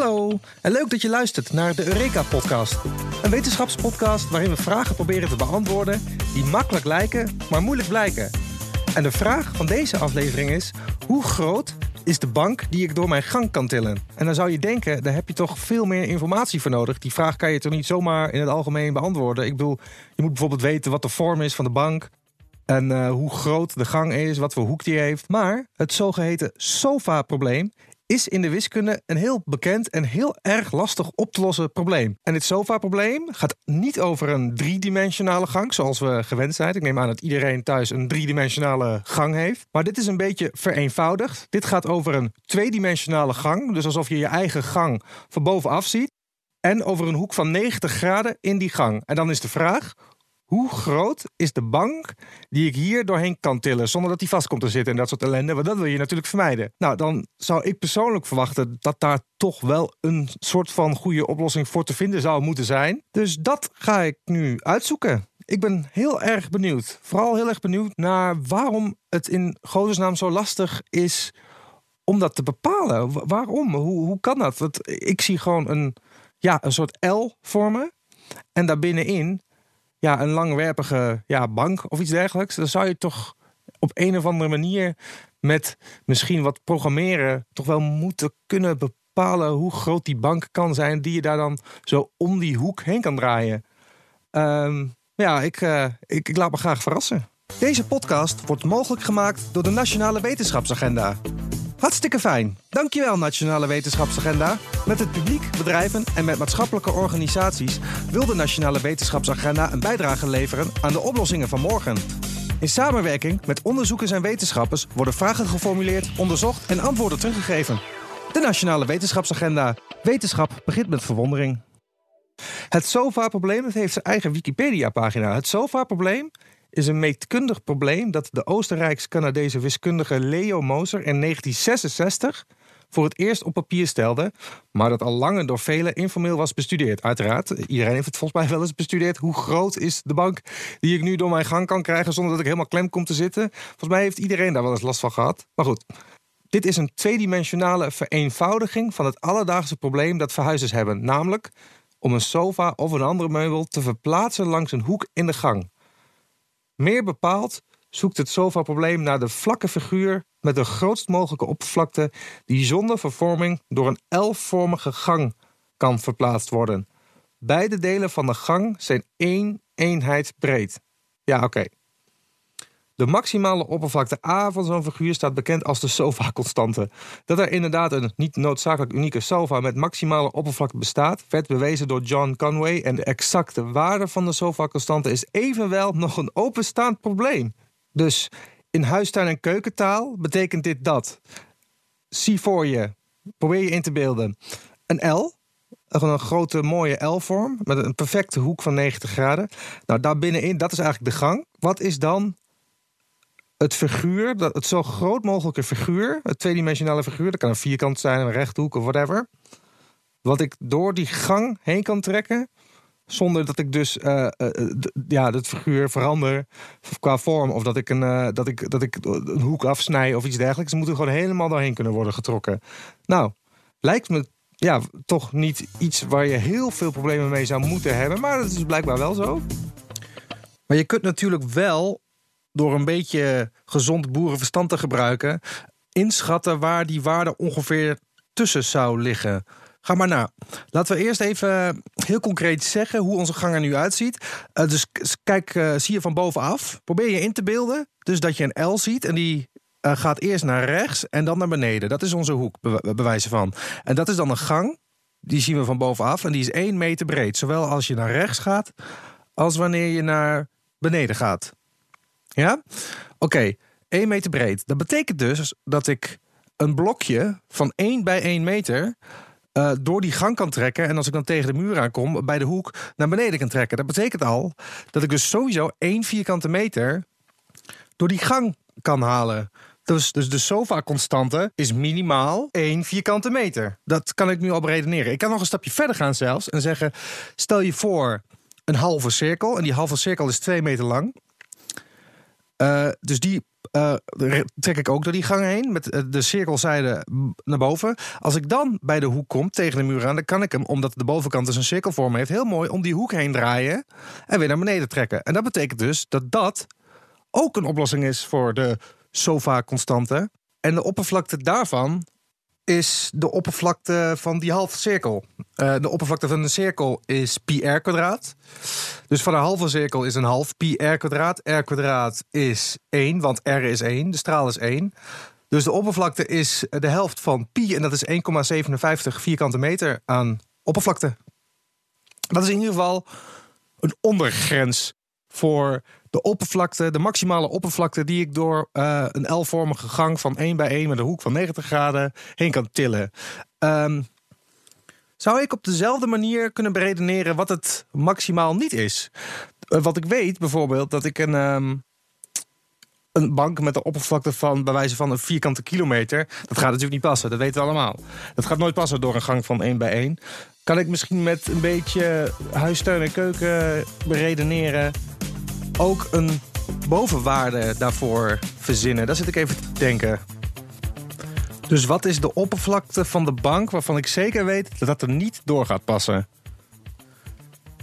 Hallo en leuk dat je luistert naar de Eureka-podcast. Een wetenschapspodcast waarin we vragen proberen te beantwoorden die makkelijk lijken, maar moeilijk blijken. En de vraag van deze aflevering is: hoe groot is de bank die ik door mijn gang kan tillen? En dan zou je denken, daar heb je toch veel meer informatie voor nodig. Die vraag kan je toch niet zomaar in het algemeen beantwoorden. Ik bedoel, je moet bijvoorbeeld weten wat de vorm is van de bank. En uh, hoe groot de gang is, wat voor hoek die heeft. Maar het zogeheten sofa-probleem is in de wiskunde een heel bekend en heel erg lastig op te lossen probleem. En dit sofa-probleem gaat niet over een driedimensionale gang, zoals we gewend zijn. Ik neem aan dat iedereen thuis een driedimensionale gang heeft. Maar dit is een beetje vereenvoudigd. Dit gaat over een tweedimensionale gang, dus alsof je je eigen gang van bovenaf ziet. En over een hoek van 90 graden in die gang. En dan is de vraag: hoe groot is de bank die ik hier doorheen kan tillen zonder dat die vast komt te zitten en dat soort ellende? Want dat wil je natuurlijk vermijden. Nou, dan zou ik persoonlijk verwachten dat daar toch wel een soort van goede oplossing voor te vinden zou moeten zijn. Dus dat ga ik nu uitzoeken. Ik ben heel erg benieuwd. Vooral heel erg benieuwd naar waarom het in godesnaam zo lastig is om dat te bepalen. Waarom? Hoe, hoe kan dat? Ik zie gewoon een, ja, een soort L vormen. En daarbinnenin ja, een langwerpige ja, bank of iets dergelijks. Dan zou je toch op een of andere manier met misschien wat programmeren toch wel moeten kunnen bepalen hoe groot die bank kan zijn die je daar dan zo om die hoek heen kan draaien. Um, ja, ik, uh, ik, ik laat me graag verrassen. Deze podcast wordt mogelijk gemaakt door de Nationale Wetenschapsagenda. Hartstikke fijn. Dankjewel Nationale Wetenschapsagenda. Met het publiek, bedrijven en met maatschappelijke organisaties wil de Nationale Wetenschapsagenda een bijdrage leveren aan de oplossingen van morgen. In samenwerking met onderzoekers en wetenschappers worden vragen geformuleerd, onderzocht en antwoorden teruggegeven. De Nationale Wetenschapsagenda. Wetenschap begint met verwondering. Het SOFA-probleem heeft zijn eigen Wikipedia-pagina. Het SOFA-probleem is een meetkundig probleem dat de Oostenrijks-Canadese wiskundige Leo Moser in 1966 voor het eerst op papier stelde, maar dat al langer door velen informeel was bestudeerd. Uiteraard, iedereen heeft het volgens mij wel eens bestudeerd. Hoe groot is de bank die ik nu door mijn gang kan krijgen zonder dat ik helemaal klem kom te zitten? Volgens mij heeft iedereen daar wel eens last van gehad. Maar goed, dit is een tweedimensionale vereenvoudiging van het alledaagse probleem dat verhuizers hebben, namelijk om een sofa of een andere meubel te verplaatsen langs een hoek in de gang. Meer bepaald zoekt het sofa-probleem naar de vlakke figuur met de grootst mogelijke oppervlakte die zonder vervorming door een L-vormige gang kan verplaatst worden. Beide delen van de gang zijn één eenheid breed. Ja, oké. De maximale oppervlakte A van zo'n figuur staat bekend als de sofa-constante. Dat er inderdaad een niet noodzakelijk unieke sofa met maximale oppervlakte bestaat, werd bewezen door John Conway en de exacte waarde van de sofa-constante is evenwel nog een openstaand probleem. Dus in huistuin- en keukentaal betekent dit dat. Zie voor je, probeer je in te beelden, een L, een grote mooie L-vorm met een perfecte hoek van 90 graden. Nou, daar binnenin, dat is eigenlijk de gang. Wat is dan het figuur, dat, het zo groot mogelijke figuur, het tweedimensionale figuur, dat kan een vierkant zijn, een rechthoek of whatever. Wat ik door die gang heen kan trekken, zonder dat ik dus uh, uh, ja, het figuur verander qua vorm. Of dat ik, een, dat, ik, dat ik een hoek afsnij of iets dergelijks. Ze moeten gewoon helemaal doorheen kunnen worden getrokken. Nou, lijkt me ja, toch niet iets waar je heel veel problemen mee zou moeten hebben. Maar dat is blijkbaar wel zo. Maar je kunt natuurlijk wel door een beetje gezond boerenverstand te gebruiken, inschatten waar die waarde ongeveer tussen zou liggen. Ga maar na. Laten we eerst even heel concreet zeggen hoe onze gang er nu uitziet. Uh, dus kijk, uh, zie je van bovenaf. Probeer je in te beelden. Dus dat je een L ziet en die uh, gaat eerst naar rechts en dan naar beneden. Dat is onze hoek, be bewijzen van. En dat is dan een gang. Die zien we van bovenaf en die is 1 meter breed. Zowel als je naar rechts gaat, als wanneer je naar beneden gaat. Ja? Oké, okay, 1 meter breed. Dat betekent dus dat ik een blokje van 1 bij 1 meter uh, door die gang kan trekken. En als ik dan tegen de muur aankom, bij de hoek naar beneden kan trekken. Dat betekent al dat ik dus sowieso 1 vierkante meter door die gang kan halen. Dus, dus de sofa-constante is minimaal 1 vierkante meter. Dat kan ik nu al beredeneren. Ik kan nog een stapje verder gaan zelfs en zeggen: stel je voor een halve cirkel. En die halve cirkel is 2 meter lang. Uh, dus die eh, trek ik ook door die gang heen met eh, de cirkelzijde naar boven. Als ik dan bij de hoek kom tegen de muur aan, dan kan ik hem, omdat de bovenkant dus een cirkelvorm heeft, heel mooi om die hoek heen draaien en weer naar beneden trekken. En dat betekent dus dat dat ook een oplossing is voor de sofa-constante. En de oppervlakte daarvan is de oppervlakte van die halve cirkel. Uh, de oppervlakte van een cirkel is pi r kwadraat. Dus van een halve cirkel is een half pi r kwadraat. R kwadraat is 1, want r is 1, de straal is 1. Dus de oppervlakte is de helft van pi en dat is 1,57 vierkante meter aan oppervlakte. Dat is in ieder geval een ondergrens voor de oppervlakte, de maximale oppervlakte die ik door uh, een L-vormige gang van 1 bij 1 met een hoek van 90 graden heen kan tillen. Um, zou ik op dezelfde manier kunnen beredeneren wat het maximaal niet is? Uh, wat ik weet bijvoorbeeld dat ik een, um, een bank met een oppervlakte van bij wijze van een vierkante kilometer. Dat gaat natuurlijk niet passen, dat weten we allemaal. Dat gaat nooit passen door een gang van 1 bij 1. Kan ik misschien met een beetje huistuin en keuken beredeneren ook een bovenwaarde daarvoor verzinnen? Daar zit ik even te denken. Dus wat is de oppervlakte van de bank waarvan ik zeker weet dat dat er niet door gaat passen?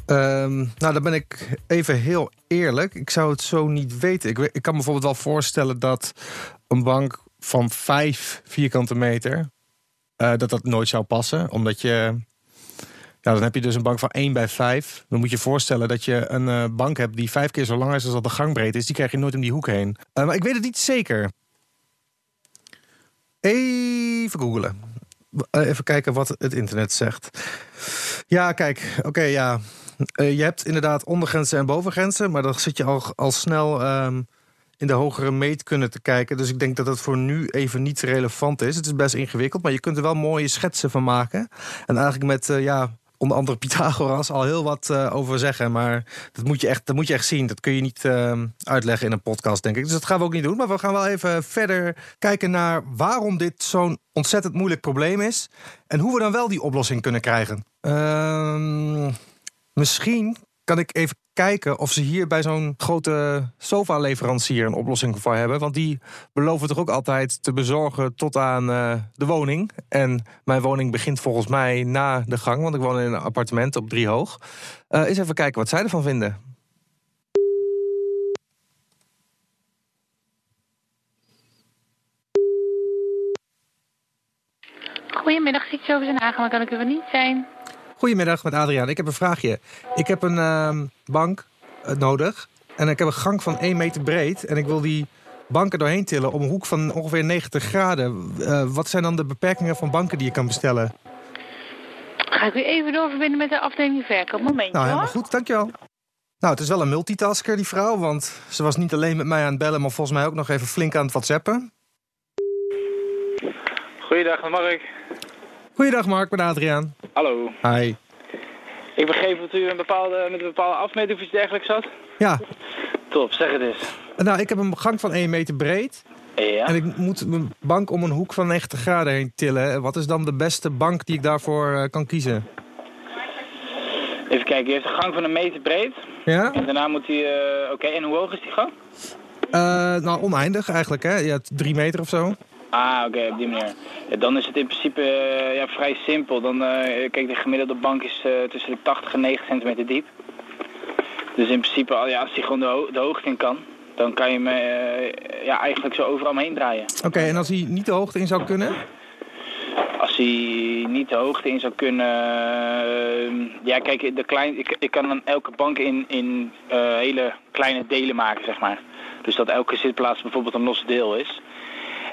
Um, nou, dan ben ik even heel eerlijk. Ik zou het zo niet weten. Ik, ik kan me bijvoorbeeld wel voorstellen dat een bank van 5 vierkante meter... Uh, dat dat nooit zou passen. Omdat je dan heb je dus een bank van 1 bij 5. Dan moet je voorstellen dat je een uh, bank hebt die vijf keer zo lang is als dat de gangbreed is. Die krijg je nooit om die hoek heen. Uh, maar ik weet het niet zeker. Even googelen. Uh, even kijken wat het internet zegt. Ja, kijk. Oké, ja. je hebt inderdaad ondergrenzen en bovengrenzen. Maar dan zit je al, al snel um, in de hogere meetkunde te kijken. Dus ik denk dat dat voor nu even niet relevant is. Het is best ingewikkeld, maar je kunt er wel mooie schetsen van maken. En eigenlijk met, ja onder andere Pythagoras al heel wat uh, over zeggen. Maar dat moet, je echt, dat moet je echt zien. Dat kun je niet uh, uitleggen in een podcast, denk ik. Dus dat gaan we ook niet doen. Maar we gaan wel even verder kijken naar waarom dit zo'n ontzettend moeilijk probleem is. En hoe we dan wel die oplossing kunnen krijgen. Uh, misschien kan ik even kijken of ze hier bij zo'n grote sofa-leverancier een oplossing voor hebben. Want die beloven toch ook altijd te bezorgen tot aan uh, de woning. En mijn woning begint volgens mij na de gang, want ik woon in een appartement op drie hoog. Uh, eens even kijken wat zij ervan vinden. Goedemiddag, zo zijn aangaan, maar kan ik er niet zijn? Goedemiddag, met Adriaan. Ik heb een vraagje. Ik heb een uh, bank uh, nodig en ik heb een gang van 1 meter breed. En ik wil die banken doorheen tillen om een hoek van ongeveer 90 graden. Uh, wat zijn dan de beperkingen van banken die je kan bestellen? Ga ik u even doorverbinden met de afdeling verkoop. Momentje Nou, helemaal goed. Dankjewel. Nou, het is wel een multitasker, die vrouw. Want ze was niet alleen met mij aan het bellen... maar volgens mij ook nog even flink aan het whatsappen. Goeiedag, Mark. Goeiedag Mark, met Adriaan. Hallo. Hi. Ik begreep dat u een bepaalde, met een bepaalde afmeting of iets dergelijks had. Ja. Top, zeg het eens. Nou, ik heb een gang van 1 meter breed. Ja. En ik moet mijn bank om een hoek van 90 graden heen tillen. Wat is dan de beste bank die ik daarvoor uh, kan kiezen? Even kijken, u heeft een gang van een meter breed. Ja. En daarna moet hij... Uh, Oké, okay. en hoe hoog is die gang? Uh, nou, oneindig eigenlijk, hè. Ja, drie meter of zo. Ah, oké, okay, op die manier. Ja, dan is het in principe uh, ja, vrij simpel. Dan, uh, kijk, de gemiddelde bank is uh, tussen de 80 en 90 centimeter diep. Dus in principe, ja, als hij gewoon de, ho de, hoogte in kan, dan kan je hem ja, eigenlijk zo overal omheen draaien. Oké, okay, en als hij niet de hoogte in zou kunnen? Als hij niet de hoogte in zou kunnen... ja, kijk, de klein, ik, ik kan dan elke bank in, in hele kleine delen maken, zeg maar. Dus dat elke zitplaats bijvoorbeeld een los deel is.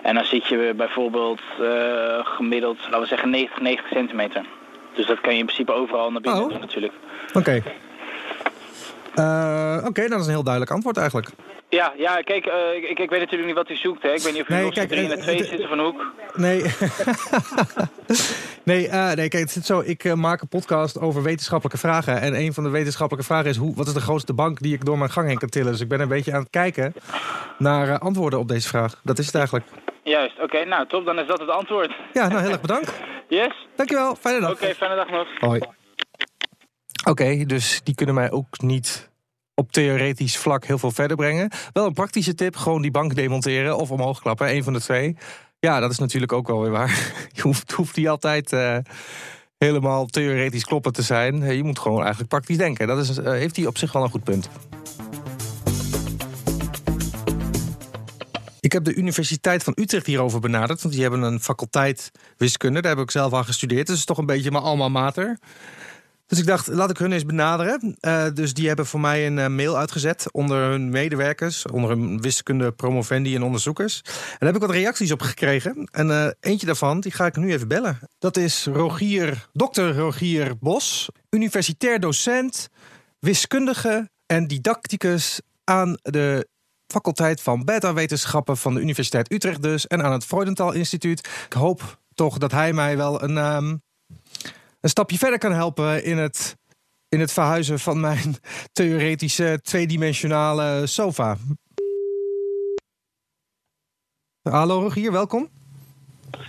En dan zit je bijvoorbeeld uh, gemiddeld, laten we zeggen 90, 90 centimeter. Dus dat kan je in principe overal naar binnen oh. doen natuurlijk. Oké. Okay. Uh, Oké, okay, dat is een heel duidelijk antwoord eigenlijk. Ja, ja kijk, uh, ik, ik weet natuurlijk niet wat u zoekt. Hè. Ik weet niet of u nee, nog 3 en 2 zit of een hoek. Nee, nee, uh, nee, kijk, het zit zo. Ik uh, maak een podcast over wetenschappelijke vragen. En een van de wetenschappelijke vragen is... Hoe, wat is de grootste bank die ik door mijn gang heen kan tillen? Dus ik ben een beetje aan het kijken naar antwoorden op deze vraag. Dat is het eigenlijk. Juist, oké. Okay, nou, top. Dan is dat het antwoord. Ja, nou, heel erg bedankt. Yes. Dankjewel. Fijne dag. Oké, okay, fijne dag nog. Hoi. Oké, okay, dus die kunnen mij ook niet op theoretisch vlak heel veel verder brengen. Wel een praktische tip, gewoon die bank demonteren of omhoog klappen, een van de twee. Ja, dat is natuurlijk ook wel weer waar. Je hoeft, hoeft niet altijd uh, helemaal theoretisch kloppen te zijn. Je moet gewoon eigenlijk praktisch denken. Dat is, uh, heeft hij op zich wel een goed punt. Ik heb de Universiteit van Utrecht hierover benaderd. Want die hebben een faculteit wiskunde. Daar heb ik zelf aan gestudeerd. Dus is toch een beetje mijn alma mater. Dus ik dacht, laat ik hun eens benaderen. Uh, dus die hebben voor mij een uh, mail uitgezet onder hun medewerkers, onder hun wiskunde promovendi en onderzoekers. En daar heb ik wat reacties op gekregen. En uh, eentje daarvan, die ga ik nu even bellen. Dat is Rogier, dokter Rogier Bos, universitair docent, wiskundige en didacticus aan de faculteit van beta-wetenschappen van de Universiteit Utrecht dus en aan het Freudenthal Instituut. Ik hoop toch dat hij mij wel een um, een stapje verder kan helpen in het, in het verhuizen van mijn theoretische tweedimensionale sofa. Hallo Rogier, welkom.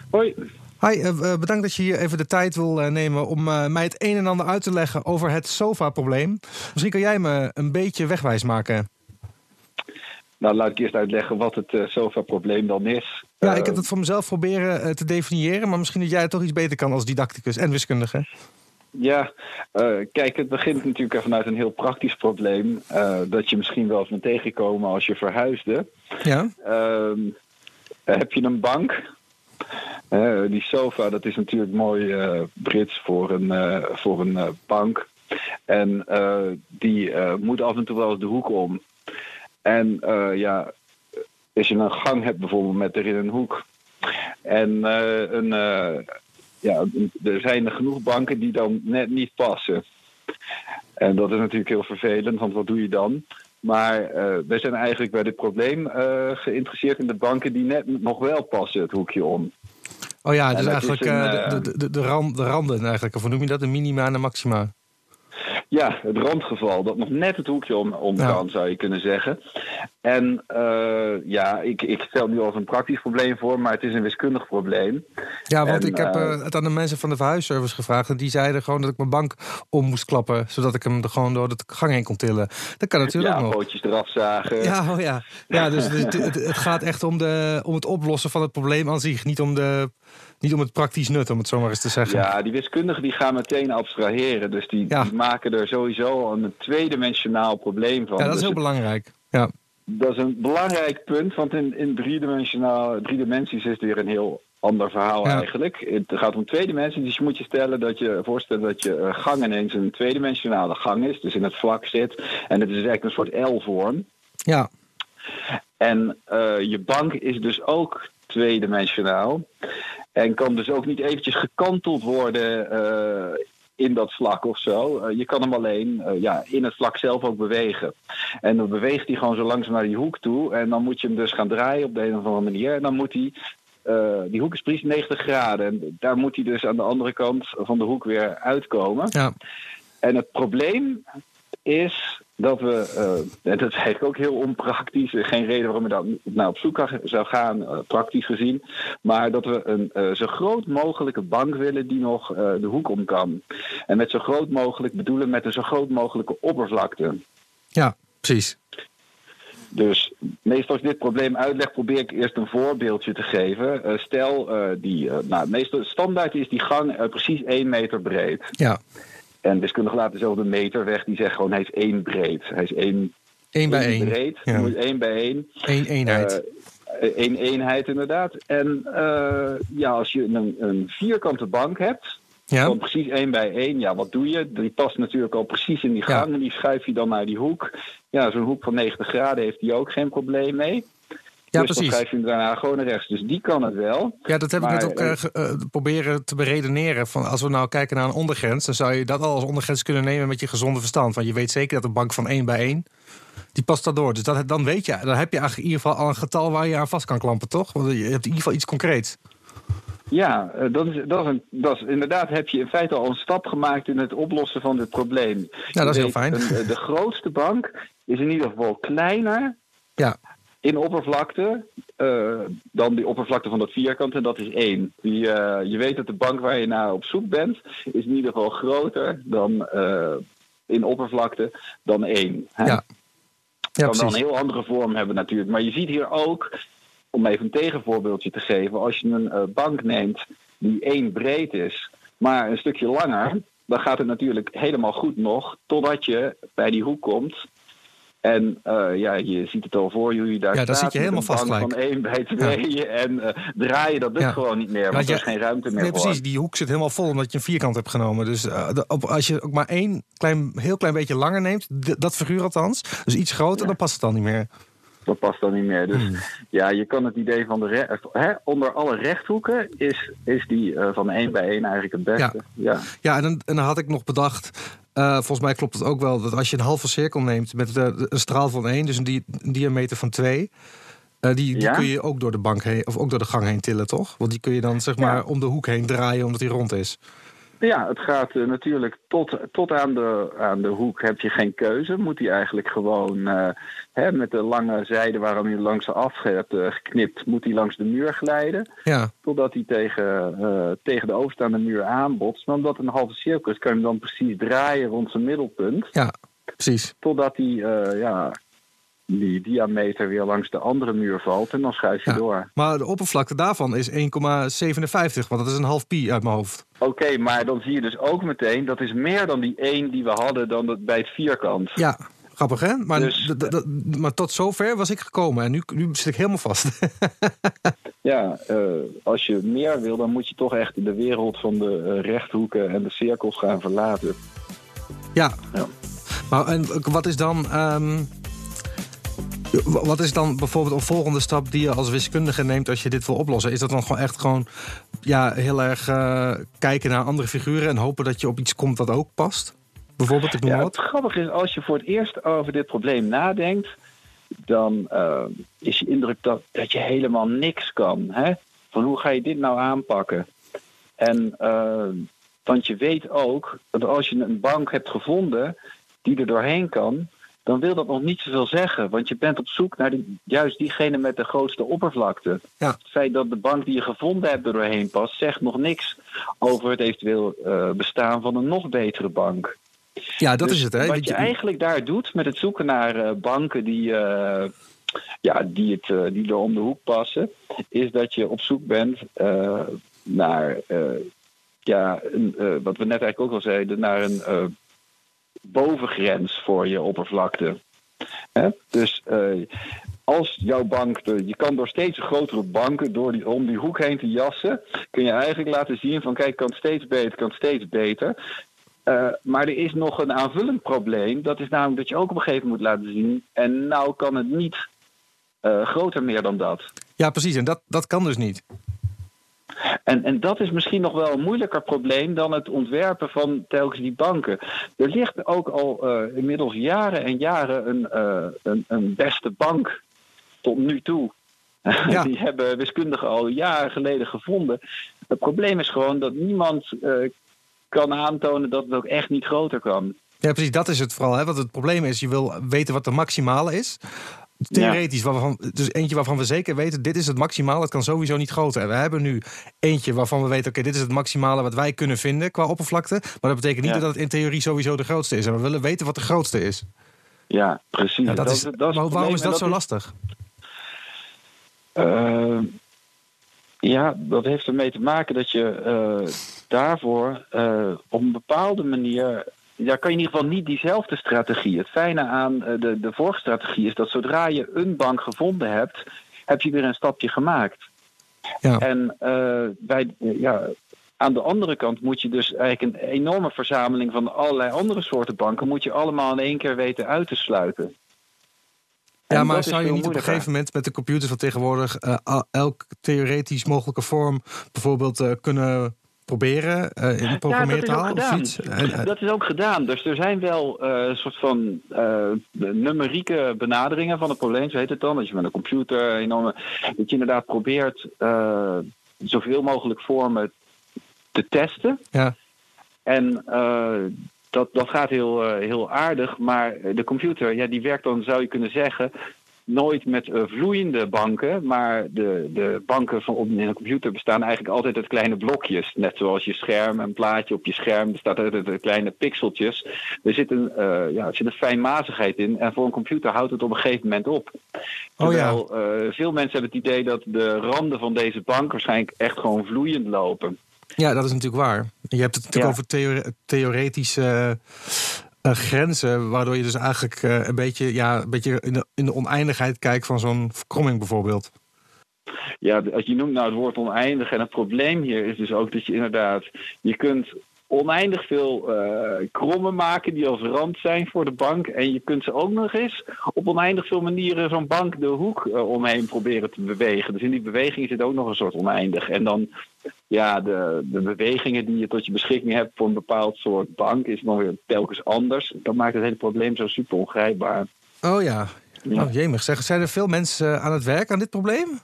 Hoi. Hi, uh, bedankt dat je hier even de tijd wil uh, nemen om uh, mij het een en ander uit te leggen over het sofa-probleem. Misschien kan jij me een beetje wegwijs maken. Nou, laat ik eerst uitleggen wat het uh, sofa-probleem dan is. Ja, ik heb het voor mezelf proberen uh, te definiëren, maar misschien dat jij het toch iets beter kan als didacticus en wiskundige. Ja, kijk, het begint natuurlijk vanuit een heel praktisch probleem. dat je misschien wel eens bent tegengekomen als je verhuisde. Ja. Ehm, heb je een bank? die sofa, dat is natuurlijk mooi Brits voor een, voor een bank. En die moet af en toe wel eens de hoek om. En uh, ja, als je een gang hebt bijvoorbeeld met erin een hoek. En uh, een, uh, ja, er zijn er genoeg banken die dan net niet passen. En dat is natuurlijk heel vervelend, want wat doe je dan? Maar wij zijn eigenlijk bij dit probleem geïnteresseerd in de banken die net nog wel passen het hoekje om. Oh ja, dus eigenlijk een, de, de, de, de randen eigenlijk, of hoe noem je dat? De minima en de maxima. Ja, het randgeval, dat nog net het hoekje om, om ja. kan, zou je kunnen zeggen. En uh, ja, ik, ik stel nu als een praktisch probleem voor, maar het is een wiskundig probleem. Ja, want en, ik heb uh, het aan de mensen van de verhuisservice gevraagd. En die zeiden gewoon dat ik mijn bank om moest klappen, zodat ik hem er gewoon door de gang heen kon tillen. Dat kan natuurlijk ja, ook nog. pootjes eraf zagen. Ja, oh ja. ja dus het, het, het, gaat echt om, de, om het oplossen van het probleem aan zich, niet om de niet om het praktisch nut, om het zo maar eens te zeggen. Ja, die wiskundigen die gaan meteen abstraheren. Dus die, ja. die maken er sowieso een tweedimensionaal probleem van. Ja, dat is dus heel belangrijk. Ja. Dat is een belangrijk punt, want in, in driedimensionaal, drie dimensies is het weer een heel ander verhaal ja. eigenlijk. Het gaat om twee dimensies, dus je moet je stellen dat je voorstellen dat je gang ineens een tweedimensionale gang is, dus in het vlak zit. En het is eigenlijk een soort L-vorm. Ja. En uh, je bank is dus ook tweedimensionaal. En kan dus ook niet eventjes gekanteld worden uh, in dat vlak of zo. Uh, je kan hem alleen uh, ja, in het vlak zelf ook bewegen. En dan beweegt hij gewoon zo langzaam naar die hoek toe. En dan moet je hem dus gaan draaien op de een of andere manier. En dan moet hij. die hoek is precies 90 graden. En daar moet hij dus aan de andere kant van de hoek weer uitkomen. Ja. En het probleem is dat we, uh, en dat is eigenlijk ook heel onpraktisch, geen reden waarom we daar nou op zoek zou gaan, uh, praktisch gezien, maar dat we een uh, zo groot mogelijke bank willen die nog de hoek om kan. En met zo groot mogelijk bedoelen met een zo groot mogelijke oppervlakte. Ja, precies. Dus meestal als ik dit probleem uitleg, probeer ik eerst een voorbeeldje te geven. stel, die, nou, meestal standaard is die gang precies 1 meter breed. Ja. En wiskundigen laten zelf de meter weg. Die zegt gewoon hij is één breed. Hij is één, één bij één. breed. Ja. Moet één bij één. Eén eenheid. Uh, één eenheid inderdaad. En uh, ja, als je een, een vierkante bank hebt, ja. dan precies één bij één. Ja, wat doe je? Die past natuurlijk al precies in die gang. Ja. En die schuif je dan naar die hoek. Ja, zo'n hoek van 90 graden heeft die ook geen probleem mee. Ja, dus precies. dan schrijf je hem daarna gewoon naar rechts. Dus die kan het wel. Ja, dat heb maar, ik net ook uh, uh, proberen te beredeneren. Van als we nou kijken naar een ondergrens, dan zou je dat al als ondergrens kunnen nemen met je gezonde verstand. Want je weet zeker dat een bank van 1 bij 1, die past daardoor. Dus dat, dan weet je, dan heb je eigenlijk in ieder geval al een getal waar je aan vast kan klampen, toch? Want je hebt in ieder geval iets concreets. Ja, dat is, dat, is een, dat is inderdaad heb je in feite al een stap gemaakt in het oplossen van dit probleem. Ja, dat is heel fijn. Een, de grootste bank is in ieder geval kleiner. Ja in oppervlakte uh, dan die oppervlakte van dat vierkant. En dat is één. Die, uh, je weet dat de bank waar je naar op zoek bent, is in ieder geval groter dan uh, in oppervlakte dan één. Hè? Ja. kan precies. dan een heel andere vorm hebben natuurlijk. Maar je ziet hier ook, om even een tegenvoorbeeldje te geven, als je een eh, bank neemt die één breed is, maar een stukje langer, dan gaat het natuurlijk helemaal goed nog, totdat je bij die hoek komt. En eh, ja, je ziet het al voor je hoe je daar Ja, staat. zit je helemaal vast bank van één bij twee. En eh, draaien, dat lukt Ja. gewoon niet meer, Ja, want je- er is geen ruimte meer Nee, voor. precies. Die hoek zit helemaal vol omdat je een vierkant hebt genomen. Dus eh, de- op, als je ook maar één klein, heel klein beetje langer neemt, dat figuur althans, dus iets groter, dan past het dan niet meer. Dat past dan niet meer. Dus Hmm. ja, je kan het idee van de re- hè, onder alle rechthoeken is, is die eh, van één bij één eigenlijk het beste. Ja. Ja, en dan, en dan had ik nog bedacht, eh, volgens mij klopt het ook wel, dat als je een halve cirkel neemt met eh, een straal van één, dus een, di- een diameter van twee, eh, die, die Ja? kun je ook door de bank heen, of ook door de gang heen tillen, toch? Want die kun je dan zeg Ja. maar om de hoek heen draaien omdat die rond is. Ja, het gaat eh, natuurlijk tot, tot aan, de, aan de hoek heb je geen keuze. Moet hij eigenlijk gewoon eh, hè, met de lange zijde waarom je langs af hebt eh, geknipt, moet hij langs de muur glijden. Ja, Totdat hij tegen, tegen de overstaande muur aanbotst. Omdat het een halve cirkel is, kan je hem dan precies draaien rond zijn middelpunt. ja, precies. Totdat eh, ja, die diameter weer langs de andere muur valt. En dan schuif je Ja. door. Maar de oppervlakte daarvan is 1,57, want dat is een half pi uit mijn hoofd. Oké, maar dan zie je dus ook meteen... dat is meer dan die 1 die we hadden dan het- bij het vierkant. Ja, grappig hè? Maar, Dus- maar tot zover was ik gekomen en nu, nu zit ik helemaal vast. Ja, eh, als je meer wil, dan moet je toch echt de wereld van de eh, rechthoeken en de cirkels gaan verlaten. ja. Ja. Maar en wat is dan... ehm, wat is dan bijvoorbeeld een volgende stap die je als wiskundige neemt als je dit wil oplossen? Is dat dan gewoon echt gewoon ja, heel erg eh, kijken naar andere figuren en hopen dat je op iets komt dat ook past? Bijvoorbeeld, ik noem Ja, wat. het grappige is, als je voor het eerst over dit probleem nadenkt, dan eh, is je indruk dat, dat je helemaal niks kan. Hè? Van hoe ga je dit nou aanpakken? En eh, want je weet ook dat als je een bank hebt gevonden die er doorheen kan, dan wil dat nog niet zoveel zeggen. Want je bent op zoek naar die, juist diegene met de grootste oppervlakte. Ja. Het feit dat de bank die je gevonden hebt er doorheen past, zegt nog niks over het eventueel eh, bestaan van een nog betere bank. Ja, dat Dus is het. Hè? Wat je eigenlijk daar doet met het zoeken naar eh, banken die, eh, ja, die, het, die er om de hoek passen, is dat je op zoek bent naar, ja, een, wat we net eigenlijk ook al zeiden, naar een bovengrens voor je oppervlakte. Dus eh, als jouw bank, je kan door steeds grotere banken door die, om die hoek heen te jassen, kun je eigenlijk laten zien van kijk, kan steeds beter, kan steeds beter. Uh, maar er is nog een aanvullend probleem. Dat is namelijk dat je ook op een gegeven moment moet laten zien. En nou kan het niet uh, groter meer dan dat. Ja, precies. En dat, dat kan dus niet. En, en dat is misschien nog wel een moeilijker probleem dan het ontwerpen van telkens die banken. Er ligt ook al uh, inmiddels jaren en jaren een, uh, een, een beste bank tot nu toe. Ja. Die hebben wiskundigen al jaren geleden gevonden. Het probleem is gewoon dat niemand uh, kan aantonen dat het ook echt niet groter kan. Ja, precies. Dat is het vooral. Hè? Want het probleem is, je wil weten wat de maximale is. Theoretisch, ja. waarvan, dus eentje waarvan we zeker weten, dit is het maximale, het kan sowieso niet groter. En we hebben nu eentje waarvan we weten, oké, okay, dit is het maximale wat wij kunnen vinden qua oppervlakte. Maar dat betekent niet ja. dat het in theorie sowieso de grootste is. En we willen weten wat de grootste is. Ja, precies. Ja, dat, dat, is, dat is maar waarom is dat, dat zo is, lastig? Uh, ja, dat heeft ermee te maken dat je uh, daarvoor uh, op een bepaalde manier ja, kan je in ieder geval niet diezelfde strategie. Het fijne aan de, de vorige strategie is dat zodra je een bank gevonden hebt, heb je weer een stapje gemaakt. Ja. En uh, bij, ja, aan de andere kant moet je dus eigenlijk een enorme verzameling van allerlei andere soorten banken, moet je allemaal in één keer weten uit te sluiten. Ja, maar zou je niet op een gegeven moment met de computers van tegenwoordig uh, elk theoretisch mogelijke vorm bijvoorbeeld uh, kunnen proberen uh, in programmeertaal ja, of iets? En, dat is ook gedaan. Dus er zijn wel een uh, soort van numerieke benaderingen van het probleem, zo heet het dan. Dat je met een computer enorme, dat je inderdaad probeert zoveel mogelijk vormen te testen. Ja. En dat, dat gaat heel, heel aardig, maar de computer, ja, die werkt dan, zou je kunnen zeggen, nooit met uh, vloeiende banken, maar de, de banken van op in een computer bestaan eigenlijk altijd uit kleine blokjes. Net zoals je scherm, een plaatje op je scherm bestaat uit kleine pixeltjes. Er zit, een, uh, ja, er zit een fijnmazigheid in en voor een computer houdt het op een gegeven moment op. Terwijl oh ja. veel mensen hebben het idee dat de randen van deze bank waarschijnlijk echt gewoon vloeiend lopen. Ja, dat is natuurlijk waar. Je hebt het natuurlijk over theoretische grenzen, waardoor je dus eigenlijk uh, een beetje, ja, een beetje in, de, in de oneindigheid kijkt van zo'n verkromming bijvoorbeeld. Ja, als je noemt nou het woord oneindig. En het probleem hier is dus ook dat je inderdaad, je kunt oneindig veel uh, krommen maken die als rand zijn voor de bank. En je kunt ze ook nog eens op oneindig veel manieren zo'n bank de hoek uh, omheen proberen te bewegen. Dus in die beweging zit ook nog een soort oneindig. En dan, ja, de, de bewegingen die je tot je beschikking hebt voor een bepaald soort bank is nog weer telkens anders. Dat maakt het hele probleem zo super ongrijpbaar. Oh ja. ja. Oh, jemig. Zeg, zijn er veel mensen aan het werk aan dit probleem?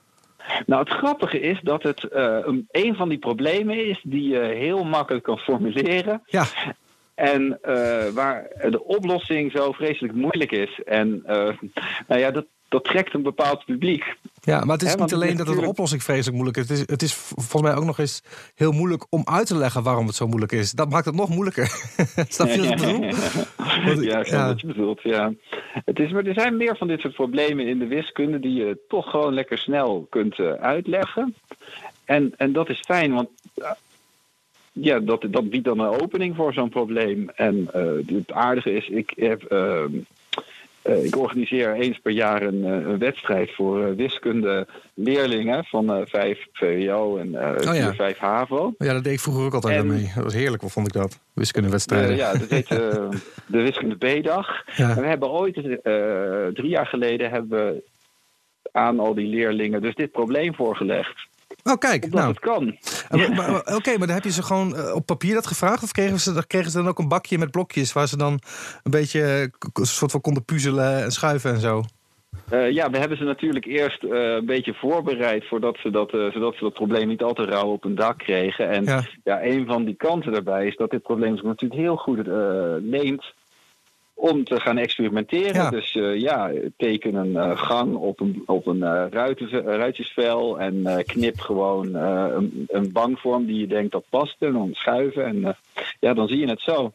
Nou, het grappige is dat het uh, een van die problemen is die je heel makkelijk kan formuleren. Ja. En uh, waar de oplossing zo vreselijk moeilijk is. En uh, nou ja, dat, dat trekt een bepaald publiek. Ja, maar het is niet alleen dat het de oplossing vreselijk moeilijk is. Het, is. het is volgens mij ook nog eens heel moeilijk om uit te leggen waarom het zo moeilijk is. Dat maakt het nog moeilijker. Snap je wat ik bedoel? Ja, ik wat je bedoelt, ja. Het is, maar er zijn meer van dit soort problemen in de wiskunde... die je toch gewoon lekker snel kunt uh, uitleggen. En, en dat is fijn, want... Uh, ja, dat, dat biedt dan een opening voor zo'n probleem. En uh, het aardige is, ik heb ehm, ik organiseer eens per jaar een, uh, een wedstrijd voor uh, wiskunde leerlingen van 5 VWO en oh, ja. 5 HAVO. Ja, dat deed ik vroeger ook altijd en, mee. Dat was heerlijk, wat vond ik dat? Wiskundewedstrijden. ja, dat heet de Wiskunde B-dag. Ja. we hebben ooit, drie jaar geleden, hebben we aan al die leerlingen dus dit probleem voorgelegd. Oh, kijk. Omdat nou. het kan. Oké, maar dan heb je ze gewoon uh, op papier dat gevraagd? Of kregen ze, kregen ze dan ook een bakje met blokjes waar ze dan een beetje een soort van konden puzzelen en schuiven en zo? Uh, ja, we hebben ze natuurlijk eerst uh, een beetje voorbereid voordat ze dat, zodat ze dat probleem niet al te rauw op een dak kregen. En ja. ja, een van die kanten daarbij is dat dit probleem zich natuurlijk heel goed leent om te gaan experimenteren. Ja. Dus uh, ja, teken een uh, gang op een, op een uh, ruitjesvel en knip gewoon een, een bankvorm die je denkt dat past en dan schuiven en ja, dan zie je het zo.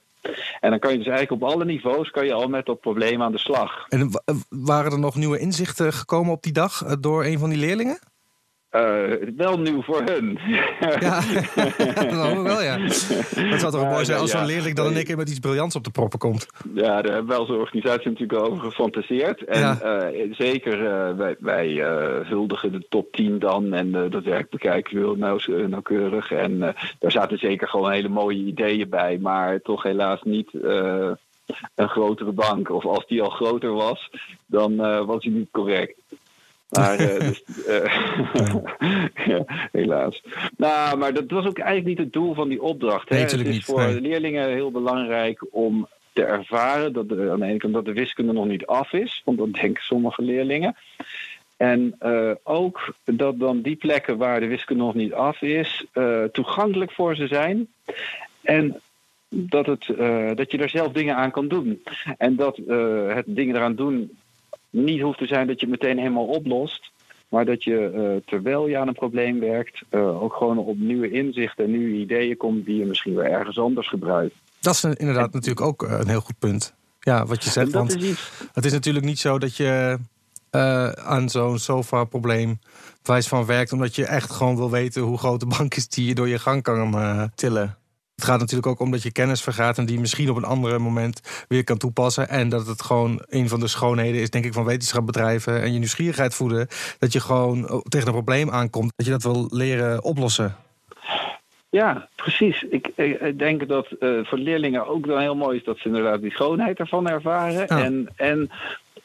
En dan kan je dus eigenlijk op alle niveaus kan je al met dat probleem aan de slag. En waren er nog nieuwe inzichten gekomen op die dag door een van die leerlingen? Uh, wel nieuw voor hun. Ja, dat wel, ja. Dat zou toch ja, mooi zijn als ja, zo'n leerling dan in één keer met iets briljants op de proppen komt. Ja, daar hebben we als organisatie natuurlijk over gefantaseerd. En ja. uh, zeker, uh, wij, wij huldigen de top 10 dan. En dat werk bekijken we heel nauw, nauwkeurig. En daar zaten zeker gewoon hele mooie ideeën bij. Maar toch helaas niet een grotere bank. Of als die al groter was, dan was die niet correct. Maar, uh, dus, uh, ja, helaas. Nou, maar dat was ook eigenlijk niet het doel van die opdracht. Nee, hè? Het is niet, voor nee. leerlingen heel belangrijk om te ervaren dat de, aan de ene kant dat de wiskunde nog niet af is, want dat denken sommige leerlingen. En uh, ook dat dan die plekken waar de wiskunde nog niet af is, toegankelijk voor ze zijn. En dat, het, dat je er zelf dingen aan kan doen. En dat het dingen eraan doen niet hoeft te zijn dat je meteen helemaal oplost. Maar dat je uh, terwijl je aan een probleem werkt, uh, ook gewoon op nieuwe inzichten en nieuwe ideeën komt die je misschien weer ergens anders gebruikt. Dat is inderdaad en, natuurlijk ook eh, een heel goed punt. Ja, wat je zegt. Want is iets... het is natuurlijk niet zo dat je uh, aan zo'n sofa-probleem wijs van werkt, omdat je echt gewoon wil weten hoe groot de bank is die je door je gang kan tillen. Het gaat natuurlijk ook om dat je kennis vergaat en die misschien op een ander moment weer kan toepassen. En dat het gewoon een van de schoonheden is, denk ik, van wetenschapbedrijven en je nieuwsgierigheid voeden. Dat je gewoon tegen een probleem aankomt, dat je dat wil leren oplossen. Ja, precies. Ik, ik denk dat uh, voor leerlingen ook wel heel mooi is dat ze inderdaad die schoonheid ervan ervaren. Ja. En, en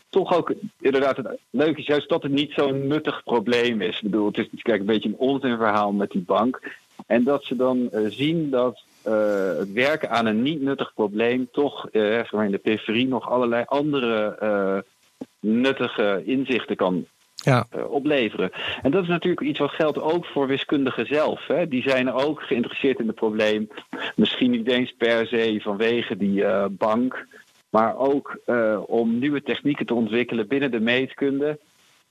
toch ook inderdaad het leuke is juist dat het niet zo'n nuttig probleem is. Ik bedoel, het is kijk, een beetje een onzinverhaal met die bank. En dat ze dan uh, zien dat het werken aan een niet nuttig probleem toch uh, in de periferie nog allerlei andere uh, nuttige inzichten kan ja. opleveren. En dat is natuurlijk iets wat geldt ook voor wiskundigen zelf. Hè. Die zijn ook geïnteresseerd in het probleem. Misschien niet eens per se vanwege die bank. Maar ook om nieuwe technieken te ontwikkelen binnen de meetkunde.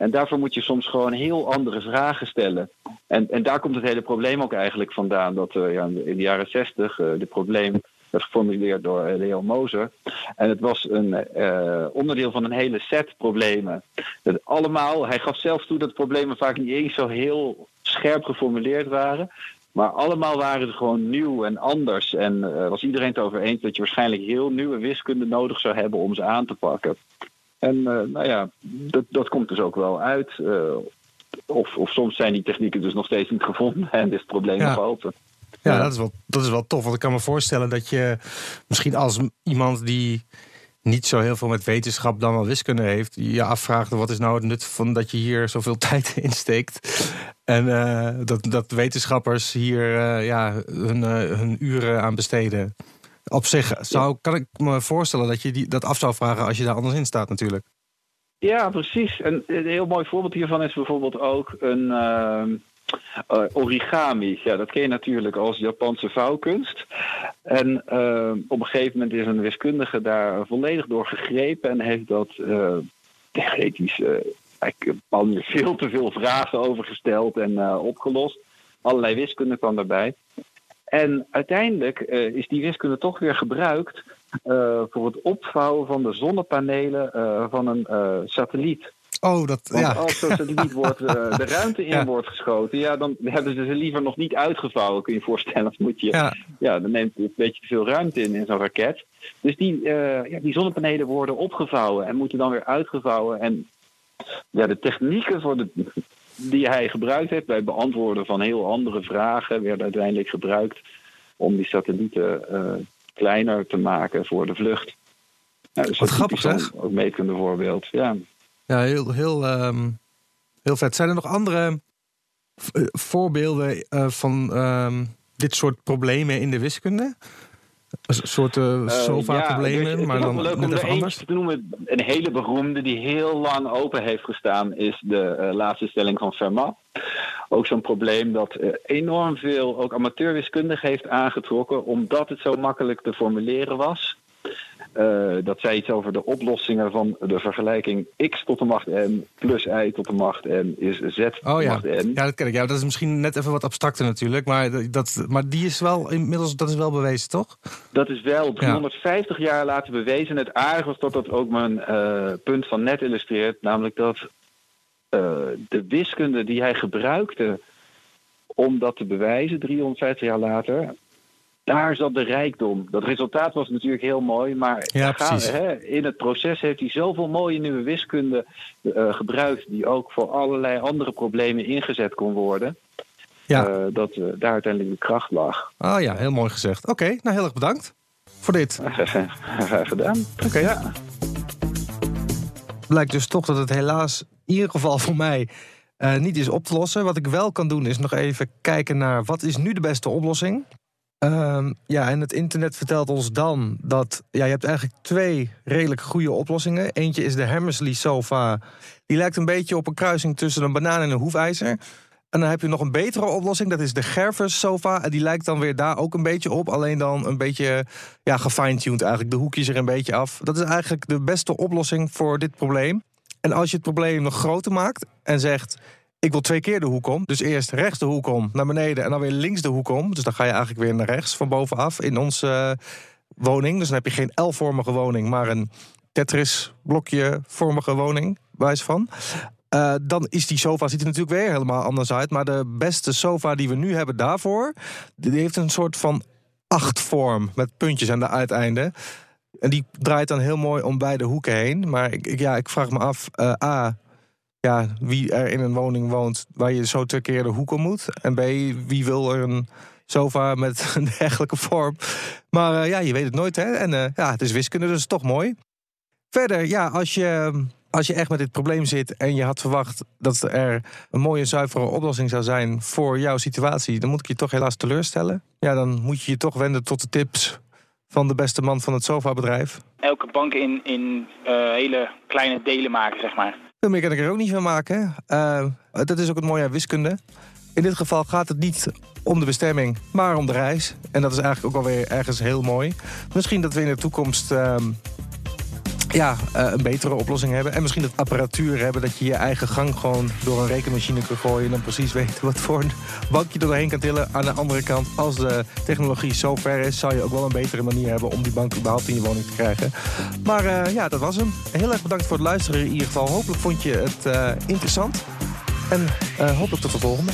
En daarvoor moet je soms gewoon heel andere vragen stellen. En, en daar komt het hele probleem ook eigenlijk vandaan. Dat uh, ja, in de jaren zestig uh, dit probleem werd geformuleerd door uh, Leo Moser. En het was een onderdeel van een hele set problemen. Dat allemaal, hij gaf zelf toe dat problemen vaak niet eens zo heel scherp geformuleerd waren. Maar allemaal waren ze gewoon nieuw en anders. En was iedereen het over eens dat je waarschijnlijk heel nieuwe wiskunde nodig zou hebben om ze aan te pakken. En uh, nou ja, dat, dat komt dus ook wel uit. Uh, of, of soms zijn die technieken dus nog steeds niet gevonden en is het probleem Ja. nog open. Ja, Dat, is wel, dat is wel tof. Want ik kan me voorstellen dat je misschien als iemand die niet zo heel veel met wetenschap dan wel wiskunde heeft, je afvraagt wat is nou het nut van dat je hier zoveel tijd in steekt. En eh, dat, dat wetenschappers hier eh, ja, hun, eh, hun uren aan besteden. Op zich zou, kan ik me voorstellen dat je die, dat af zou vragen als je daar anders in staat natuurlijk. Ja, precies. En een heel mooi voorbeeld hiervan is bijvoorbeeld ook een ehm, eh, origami. Ja, dat ken je natuurlijk als Japanse vouwkunst. En ehm, op een gegeven moment is een wiskundige daar volledig door gegrepen en heeft dat eh, theoretisch eh, eigenlijk veel te veel vragen over gesteld en eh, opgelost. Allerlei wiskunde kwam daarbij. En uiteindelijk eh, is die wiskunde toch weer gebruikt eh, voor het opvouwen van de zonnepanelen eh, van een satelliet. Oh, dat Want ja. als zo'n satelliet wordt, de ruimte in Ja. wordt geschoten, ja, dan hebben ze ze liever nog niet uitgevouwen, kun je je voorstellen. Dan, moet je, Ja. ja, dan neemt het een beetje te veel ruimte in in zo'n raket. Dus die, ja, die zonnepanelen worden opgevouwen en moeten dan weer uitgevouwen. En ja, de technieken voor de, die hij gebruikt heeft bij het beantwoorden van heel andere vragen, werden uiteindelijk gebruikt om die satellieten eh, kleiner te maken voor de vlucht. Nou, dus Wat grappig, zeg. Ook meetkunde voorbeeld. Ja. Ja, heel, heel, ehm, heel vet. Zijn er nog andere eh, voorbeelden eh, van ehm, dit soort problemen in de wiskunde? Een soort Eh, sofa-problemen, ja, dus maar dan leuk net om er even eentje anders? te noemen. Een hele beroemde die heel lang open heeft gestaan is de eh, laatste stelling van Fermat. Ook zo'n probleem dat enorm veel ook amateurwiskundigen heeft aangetrokken, omdat het zo makkelijk te formuleren was. Eh, dat zei iets over de oplossingen van de vergelijking x tot de macht n plus y tot de macht n is z tot Oh de ja. macht n. ja, dat ken ik. Ja, dat is misschien net even wat abstracter natuurlijk. Maar, dat- dat, maar die is wel inmiddels dat is wel bewezen, toch? Dat is wel 350 jaar later bewezen. Het aardige was dat dat ook mijn eh, punt van net illustreert. Namelijk dat eh, de wiskunde die hij gebruikte om dat te bewijzen, 350 jaar later. Daar zat de rijkdom. Dat resultaat was natuurlijk heel mooi, maar Ja, hè, in het proces heeft hij zoveel mooie nieuwe wiskunde eh, gebruikt, die ook voor allerlei andere problemen ingezet kon worden, Ja. eh, dat eh, daar uiteindelijk de kracht lag. Oh ja, heel mooi gezegd. Oké, nou heel erg bedankt voor dit. Graag gedaan. Oké. Ja. Blijkt dus toch dat het helaas in ieder geval voor mij niet is op te lossen. Wat ik wel kan doen is nog even kijken naar wat is nu de beste oplossing. Ehm, ja, en het internet vertelt ons dan dat ja, je hebt eigenlijk twee redelijk goede oplossingen. Eentje is de Hammersley sofa. Die lijkt een beetje op een kruising tussen een banaan en een hoefijzer. En dan heb je nog een betere oplossing, dat is de Gervers sofa. En die lijkt dan weer daar ook een beetje op. Alleen dan een beetje ja, gefine-tuned eigenlijk. De hoekjes er een beetje af. Dat is eigenlijk de beste oplossing voor dit probleem. En als je het probleem nog groter maakt en zegt... ik wil twee keer de hoek om. Dus eerst rechts de hoek om, naar beneden... en dan weer links de hoek om. Dus dan ga je eigenlijk weer naar rechts van bovenaf in onze eh, woning. Dus dan heb je geen L-vormige woning, maar een Tetris-blokje-vormige woning. Wijs van. Eh, dan is die sofa ziet er natuurlijk weer helemaal anders uit. Maar de beste sofa die we nu hebben daarvoor... die heeft een soort van achtvorm met puntjes aan de uiteinden. En die draait dan heel mooi om beide hoeken heen. Maar ik, ja, ik vraag me af, eh, A, ja, wie er in een woning woont... waar je zo twee keer de hoek om moet. En B, wie wil er een sofa met een dergelijke vorm. Maar eh, ja, je weet het nooit, hè. En eh, ja, het is wiskunde, dus toch mooi. Verder, ja, als je, als je echt met dit probleem zit... en je had verwacht dat er een mooie, zuivere oplossing zou zijn... voor jouw situatie, dan moet ik je toch helaas teleurstellen. Ja, dan moet je je toch wenden tot de tips van de beste man van het sofabedrijf. Elke bank in, in eh, hele kleine delen maken, zeg maar. Veel meer kan ik er ook niet van maken. Eh, dat is ook het mooie aan wiskunde. In dit geval gaat het niet om de bestemming, maar om de reis. En dat is eigenlijk ook alweer ergens heel mooi. Misschien dat we in de toekomst ehm, ja, eh, een betere oplossing hebben. En misschien het apparatuur hebben dat je je eigen gang gewoon door een rekenmachine kunt gooien. En dan precies weet wat voor een bankje er doorheen kan tillen. Aan de andere kant, als de technologie zo ver is, zou je ook wel een betere manier hebben om die bank überhaupt in je woning te krijgen. Maar eh, ja, dat was hem. Heel erg bedankt voor het luisteren in ieder geval. Hopelijk vond je het uh, interessant. En hopelijk tot de volgende.